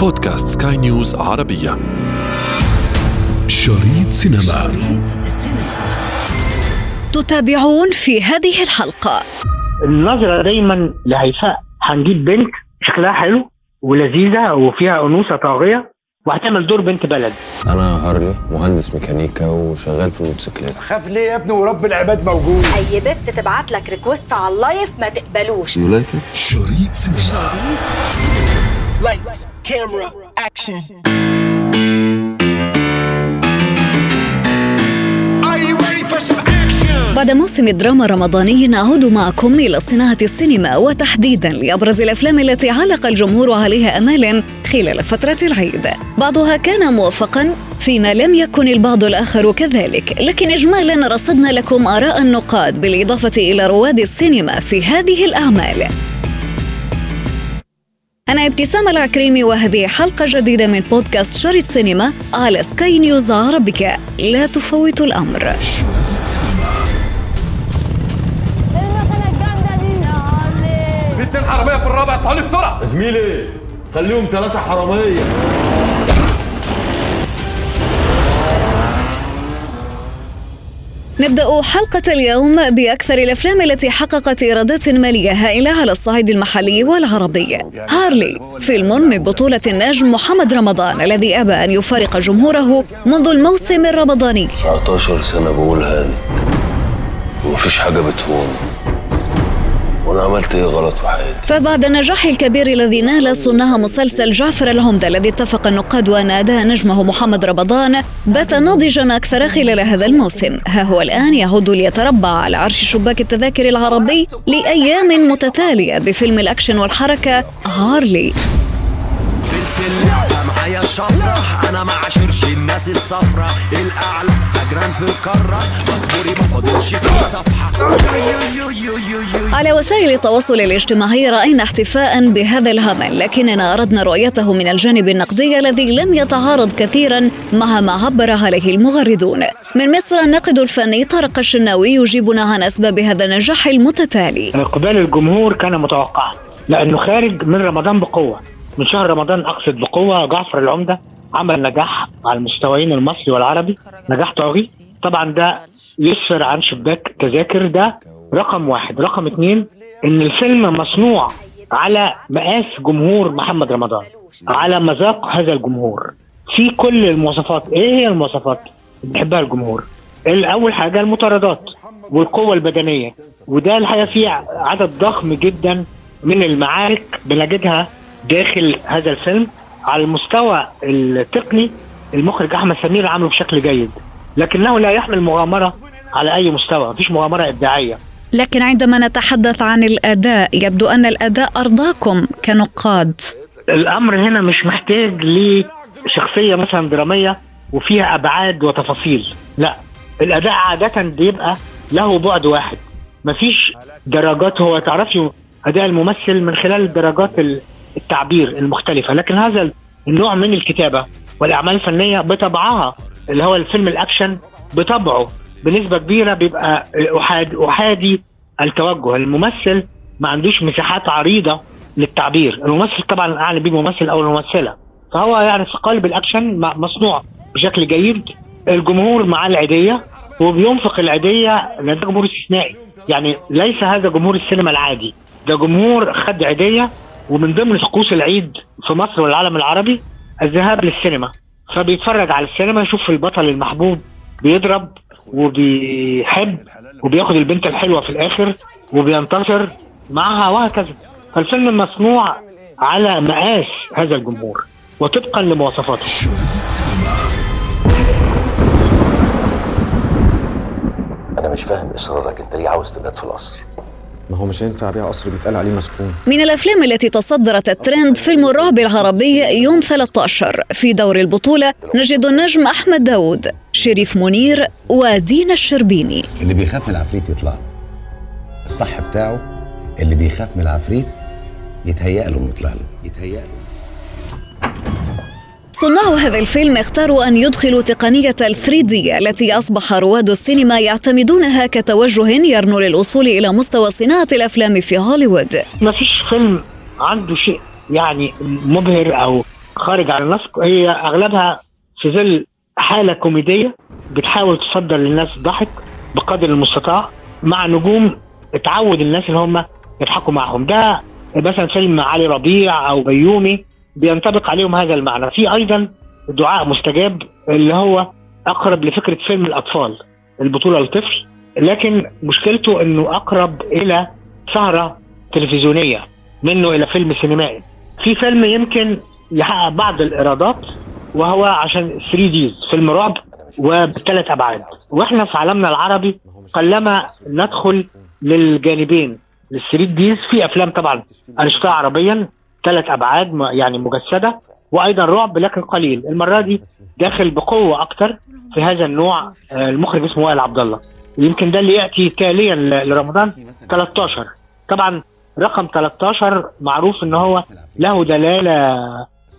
بودكاست سكاي نيوز عربية. شريط سينما. شريط تتابعون في هذه الحلقة. النظرة دايما لهيفاء هنجيب بنت شكلها حلو ولذيذة وفيها أنوثة طاغية وهتعمل دور بنت بلد. أنا هارلي مهندس ميكانيكا وشغال في الموتوسيكلات. خاف ليه يا ابني ورب العباد موجود. أي بنت تبعت لك request على ال live ما تقبلوش. You like شريط سينما. Lights, camera, action. بعد موسم دراما رمضاني نعود معكم إلى صناعة السينما وتحديدا لأبرز الأفلام التي علق الجمهور عليها أمالا خلال فترة العيد. بعضها كان موفقا فيما لم يكن البعض الآخر كذلك لكن إجمالا رصدنا لكم آراء النقاد بالإضافة إلى رواد السينما في هذه الأعمال. أنا ابتسام العكريمي وهذه حلقة جديدة من بودكاست شريط سينما على سكاي نيوز عربية. لا تفوت الأمر. في اتنين حراميه في الرابع اطلعوا بسرعة. زميلي خليهم ثلاثة حرامية. نبدأ حلقة اليوم بأكثر الأفلام التي حققت إيرادات مالية هائلة على الصعيد المحلي والعربي. هارلي فيلم من بطولة النجم محمد رمضان الذي أبى أن يفارق جمهوره منذ الموسم الرمضاني. 19 سنة بقول هانت ومفيش حاجة بتهون. وأنا عملت إيه غلط في حياتي؟ فبعد النجاح الكبير الذي نال صناع مسلسل جعفر العمدة الذي اتفق النقاد أداء نجمه محمد رمضان بات ناضجا أكثر خلال هذا الموسم. ها هو الآن يعود ليتربع على عرش شباك التذاكر العربي لأيام متتالية بفيلم الأكشن والحركة هارلي. الشفرة. أنا ما عاشرش الناس الصفرة. الأعلى أجران في القارة. مصبوري ما فاضلش في صفحة. يو يو يو يو على وسائل التواصل الاجتماعي رأينا احتفاء بهذا العمل لكننا أردنا رؤيته من الجانب النقدي الذي لم يتعارض كثيرا مع ما عبر عليه المغردون. من مصر الناقد الفني طارق الشناوي يجيبنا عن أسباب هذا النجاح المتتالي. إقبال الجمهور كان متوقعا لأنه خارج من رمضان بقوة. من شهر رمضان أقصد بقوة جعفر العمدة عمل نجاح على المستويين المصري والعربي. نجاح طاغي. طبعا ده يسفر عن شباك تذاكر. ده رقم واحد. رقم اتنين إن الفيلم مصنوع على مقاس جمهور محمد رمضان على مذاق هذا الجمهور. في كل المواصفات. إيه هي المواصفات؟ اللي بيحبها الجمهور. الأول حاجة المطاردات والقوة البدنية وده الحقيقة فيه عدد ضخم جدا من المعارك بنجدها داخل هذا الفيلم على المستوى التقني المخرج أحمد سمير عامله بشكل جيد. لكنه لا يحمل مغامرة على أي مستوى مفيش مغامرة إبداعية. لكن عندما نتحدث عن الأداء يبدو أن الأداء أرضاكم كنقاد. الأمر هنا مش محتاج لشخصية مثلا درامية وفيها أبعاد وتفاصيل. لا الأداء عادة بيبقى له بعد واحد. مفيش درجات هو تعرفي أداء الممثل من خلال درجات ال- التعبير المختلفة لكن هذا النوع من الكتابة والأعمال الفنية بطبعها اللي هو الفيلم الأكشن بطبعه بنسبة كبيرة بيبقى احاد أحادي التوجه. الممثل ما عندوش مساحات عريضة للتعبير. الممثل طبعا اعني بيه الممثل أو الممثله فهو يعني في قالب الأكشن م- مصنوع بشكل جيد. الجمهور مع العيدية وبينفق العيدية لأن ده جمهور استثنائي. يعني ليس هذا جمهور السينما العادي. ده جمهور خد عيدية ومن ضمن طقوس العيد في مصر والعالم العربي الذهاب للسينما. فبيتفرج على السينما يشوف البطل المحبوب بيضرب وبيحب وبياخد البنت الحلوة في الآخر وبينتصر معها وهكذا. فالفيلم مصنوع على مقاس هذا الجمهور وطبقا لمواصفاته. أنا مش فاهم إصرارك. أنت ليه عاوز تبات في القصر؟ ما هو مش هينفع ابيع قصر بيتقال عليه مسكون. من الأفلام التي تصدرت الترند فيلم الرعب العربي يوم 13 في دور البطولة نجد النجم أحمد داود شريف منير ودينا الشربيني. اللي بيخاف من العفريت يطلع. له. الصح بتاعه اللي بيخاف من العفريت يتهيأ له إنه يطلع له يتهيأ له. صناع هذا الفيلم اختاروا أن يدخلوا تقنية ال 3D التي أصبح رواد السينما يعتمدونها كتوجه يرنو للوصول إلى مستوى صناعة الأفلام في هوليوود. ما فيش فيلم عنده شيء يعني مبهر أو خارج عن النص هي أغلبها في ظل حالة كوميدية بتحاول تصدر للناس ضحك بقدر المستطاع مع نجوم اتعود الناس اللي هم يضحكوا معهم. ده مثلا فيلم علي ربيع أو بيومي بينطبق عليهم هذا المعنى. في أيضا دعاء مستجاب اللي هو أقرب لفكرة فيلم الأطفال البطولة لطفل لكن مشكلته إنه أقرب إلى سهرة تلفزيونية منه إلى فيلم سينمائي. في فيلم يمكن يحقق بعض الإيرادات وهو عشان 3 Ds فيلم رعب وبثلاث أبعاد. وإحنا في عالمنا العربي قلما ندخل للجانبين لل 3 Ds في أفلام طبعا أنا شفتها عربيا ثلاث أبعاد يعني مجسدة وأيضا رعب لكن قليل. المرة دي داخل بقوة أكتر في هذا النوع آه، المخرج اسمه وائل عبد الله. يمكن ده اللي يأتي تاليا لرمضان. 13 طبعا رقم 13 معروف إن هو له دلالة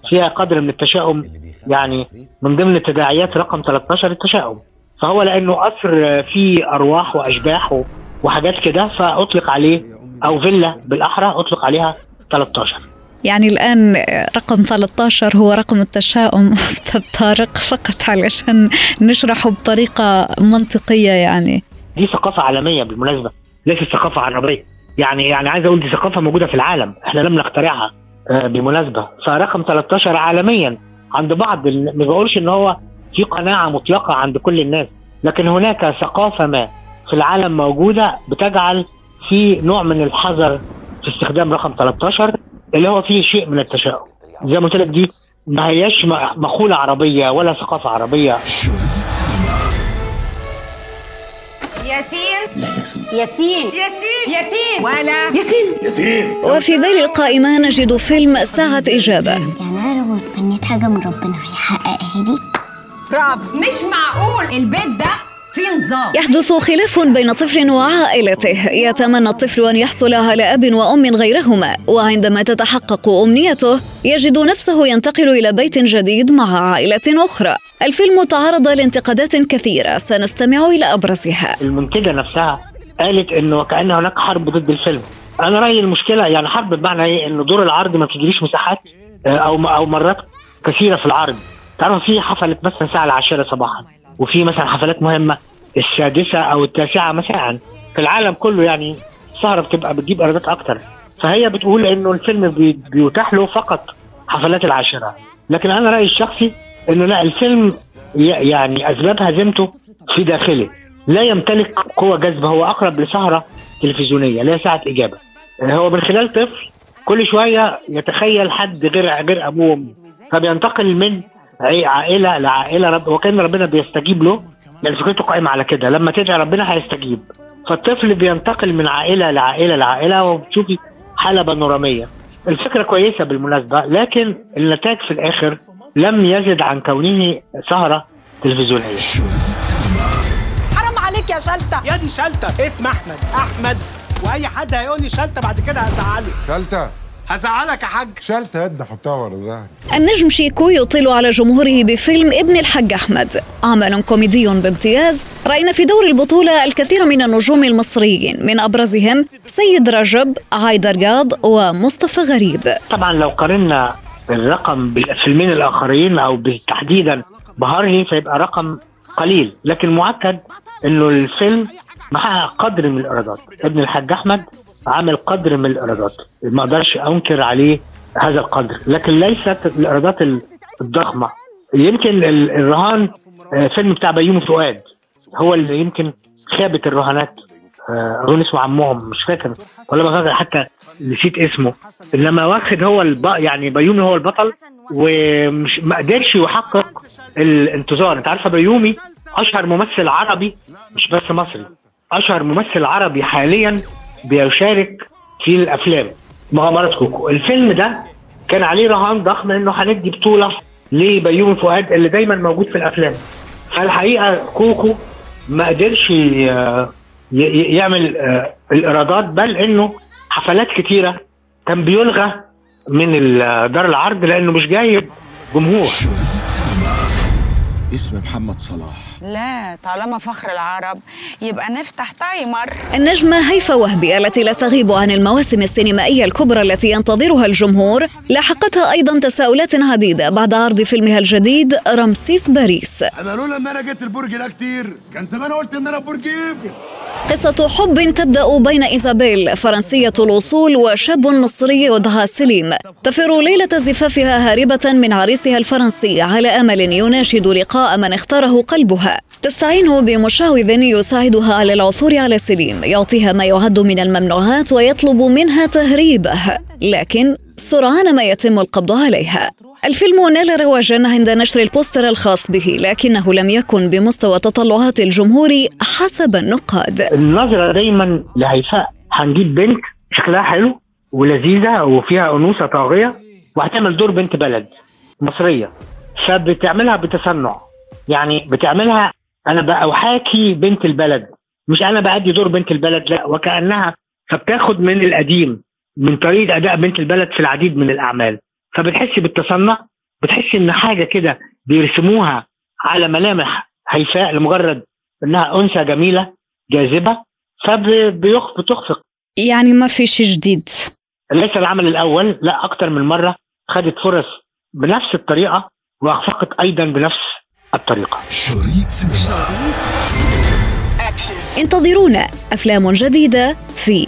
فيها قدر من التشاؤم. يعني من ضمن تداعيات رقم 13 التشاؤم. فهو لأنه قصر فيه أرواح وأشباح وحاجات كده فأطلق عليه أو فيلا بالأحرى أطلق عليها 13 يعني الآن رقم 13 هو رقم التشاؤم. أستاذ طارق فقط علشان نشرحه بطريقة منطقية يعني. دي ثقافة عالمية بالمناسبة ليست ثقافة عربية. يعني يعني عايز أقول دي ثقافة موجودة في العالم إحنا لم نخترعها آه، بالمناسبة. فرقم 13 عالميا. عند بعض ما بقولش إن هو في قناعة مطلقة عند كل الناس لكن هناك ثقافة ما في العالم موجودة بتجعل في نوع من الحذر في استخدام رقم 13 اللي هو فيه شيء من التشاؤم. زي ما قلت لك دي ما هياش م- مقولة عربية ولا ثقافة عربية. ياسين. ياسين. ياسين. ياسين. ولا ياسين. وفي ذيل القائمة نجد فيلم ساعة إجابة. يعني أنا لو اتمنيت حاجة من ربنا هيحققها لي؟ برافو مش معقول. البيت ده يحدث خلاف بين طفل وعائلته. يتمنى الطفل أن يحصل على أب وأم غيرهما وعندما تتحقق أمنيته يجد نفسه ينتقل إلى بيت جديد مع عائلة أخرى. الفيلم تعرض لانتقادات كثيرة سنستمع إلى أبرزها. المنتجه نفسها قالت إنه وكان هناك حرب ضد الفيلم. أنا رأيي المشكلة يعني حرب بمعنى إيه؟ إنه دور العرض ما بتجريش مساحات آه، أو أو مرات كثيرة في العرض. تعرف في حفلة مثلا الساعة العاشرة صباحا. وفي مثلا حفلات مهمة السادسة أو التاسعة مساء. في العالم كله يعني السهره بتبقى بتجيب إيرادات أكتر. فهي بتقول إنه الفيلم بي- بيتاح له فقط حفلات العاشرة. لكن أنا رأيي الشخصي إنه لا الفيلم يعني أسباب هزيمته في داخله. لا يمتلك قوة جذب هو أقرب لسهرة تلفزيونية لا ساعة إجابة. هو من خلال طفل كل شوية يتخيل حد غير غير أبوه. وأمه فبينتقل من عي- عائلة لعائلة رب وكأن ربنا بيستجيب له يعني فكرته قائمة على كده. لما تدعي ربنا هيستجيب. فالطفل بينتقل من عائلة لعائلة لعائلة وبتشوفي حالة بانورامية الفكرة كويسة بالمناسبة لكن النتاج في الآخر لم يزد عن كونه سهرة تلفزيونية. شريط سينما حرام عليك يا شلتة. يا دي شلتة. اسم أحمد. أحمد. وأي حد هيقول لي شلتة بعد كده هزعله. شلتة. هزعلك يا حاج؟ شلتة يد حطها ورا ظهري. النجم شيكو يطل على جمهوره بفيلم ابن الحاج أحمد. عمل كوميدي بامتياز. رأينا في دور البطولة الكثير من النجوم المصريين من أبرزهم سيد رجب عايدر رياض ومصطفى غريب. طبعا لو قارنا الرقم بالفيلمين الآخرين أو تحديدا بهارهي فيبقى رقم قليل لكن مؤكد إنه الفيلم محقق قدر من الإيرادات. ابن الحاج أحمد عامل قدر من الإيرادات. ما أقدرش أنكر عليه هذا القدر. لكن ليست الإيرادات الضخمة. يمكن ال- الرهان آه، فيلم بتاع بيومي فؤاد. هو اللي يمكن خابت الرهانات آه، اظن اسمه عمهم. مش فاكر. ولا ما فاكر حتى نسيت اسمه. إنما واخد هو الب... يعني بيومي هو البطل ومش ما قدرش يحقق الانتظار أنت عارفة بيومي أشهر ممثل عربي مش بس مصري. أشهر ممثل عربي حاليا بيشارك في الأفلام مغامرات كوكو. الفيلم ده كان عليه رهان ضخم إنه هندي بطولة لبيومي فؤاد اللي دايما موجود في الأفلام. فالحقيقة كوكو ما قدرش يعمل آه، الإيرادات بل إنه حفلات كتيرة كان بيلغى من دار العرض لأنه مش جايب جمهور. اسم محمد صلاح. لا طالما فخر العرب يبقى نفتح timer. النجمة هيفا وهبي التي لا تغيب عن المواسم السينمائية الكبرى التي ينتظرها الجمهور لاحقتها أيضا تساؤلات عديدة بعد عرض فيلمها الجديد رمسيس باريس. أنا لولا إن أنا جيت البرج ده كتير كان زمان قلت إن أنا برج إيفل. قصة حب تبدأ بين إيزابيل فرنسية الوصول وشاب مصري يدعى سليم. تفر ليلة زفافها هاربة من عريسها الفرنسي على أمل يناشد لقاء من اختاره قلبها. تستعين بمشعوذ يساعدها على العثور على سليم يعطيها ما يعد من الممنوعات ويطلب منها تهريبه. لكن سرعان ما يتم القبض عليها. الفيلم نال رواجا عند نشر البوستر الخاص به لكنه لم يكن بمستوى تطلعات الجمهور حسب النقاد. النظرة دايما لهيفاء هنجيب بنت شكلها حلو ولذيذة وفيها أنوثة طاغية وهتعمل دور بنت بلد مصرية. فبتعملها بتصنع. يعني بتعملها أنا بقى احاكي بنت البلد مش أنا بأدي دور بنت البلد لا وكأنها فبتاخد من القديم. من طريقه أداء بنت البلد في العديد من الأعمال. فبتحسي بالتصنع بتحسي إن حاجة كده بيرسموها على ملامح هيفاء لمجرد إنها أنثى جميلة جاذبة فبتخفق يعني ما في شيء جديد. ليس العمل الأول لا أكتر من مرة خدت فرص بنفس الطريقة وأخفقت أيضا بنفس الطريقة. شريط سينما. انتظرونا أفلام جديدة في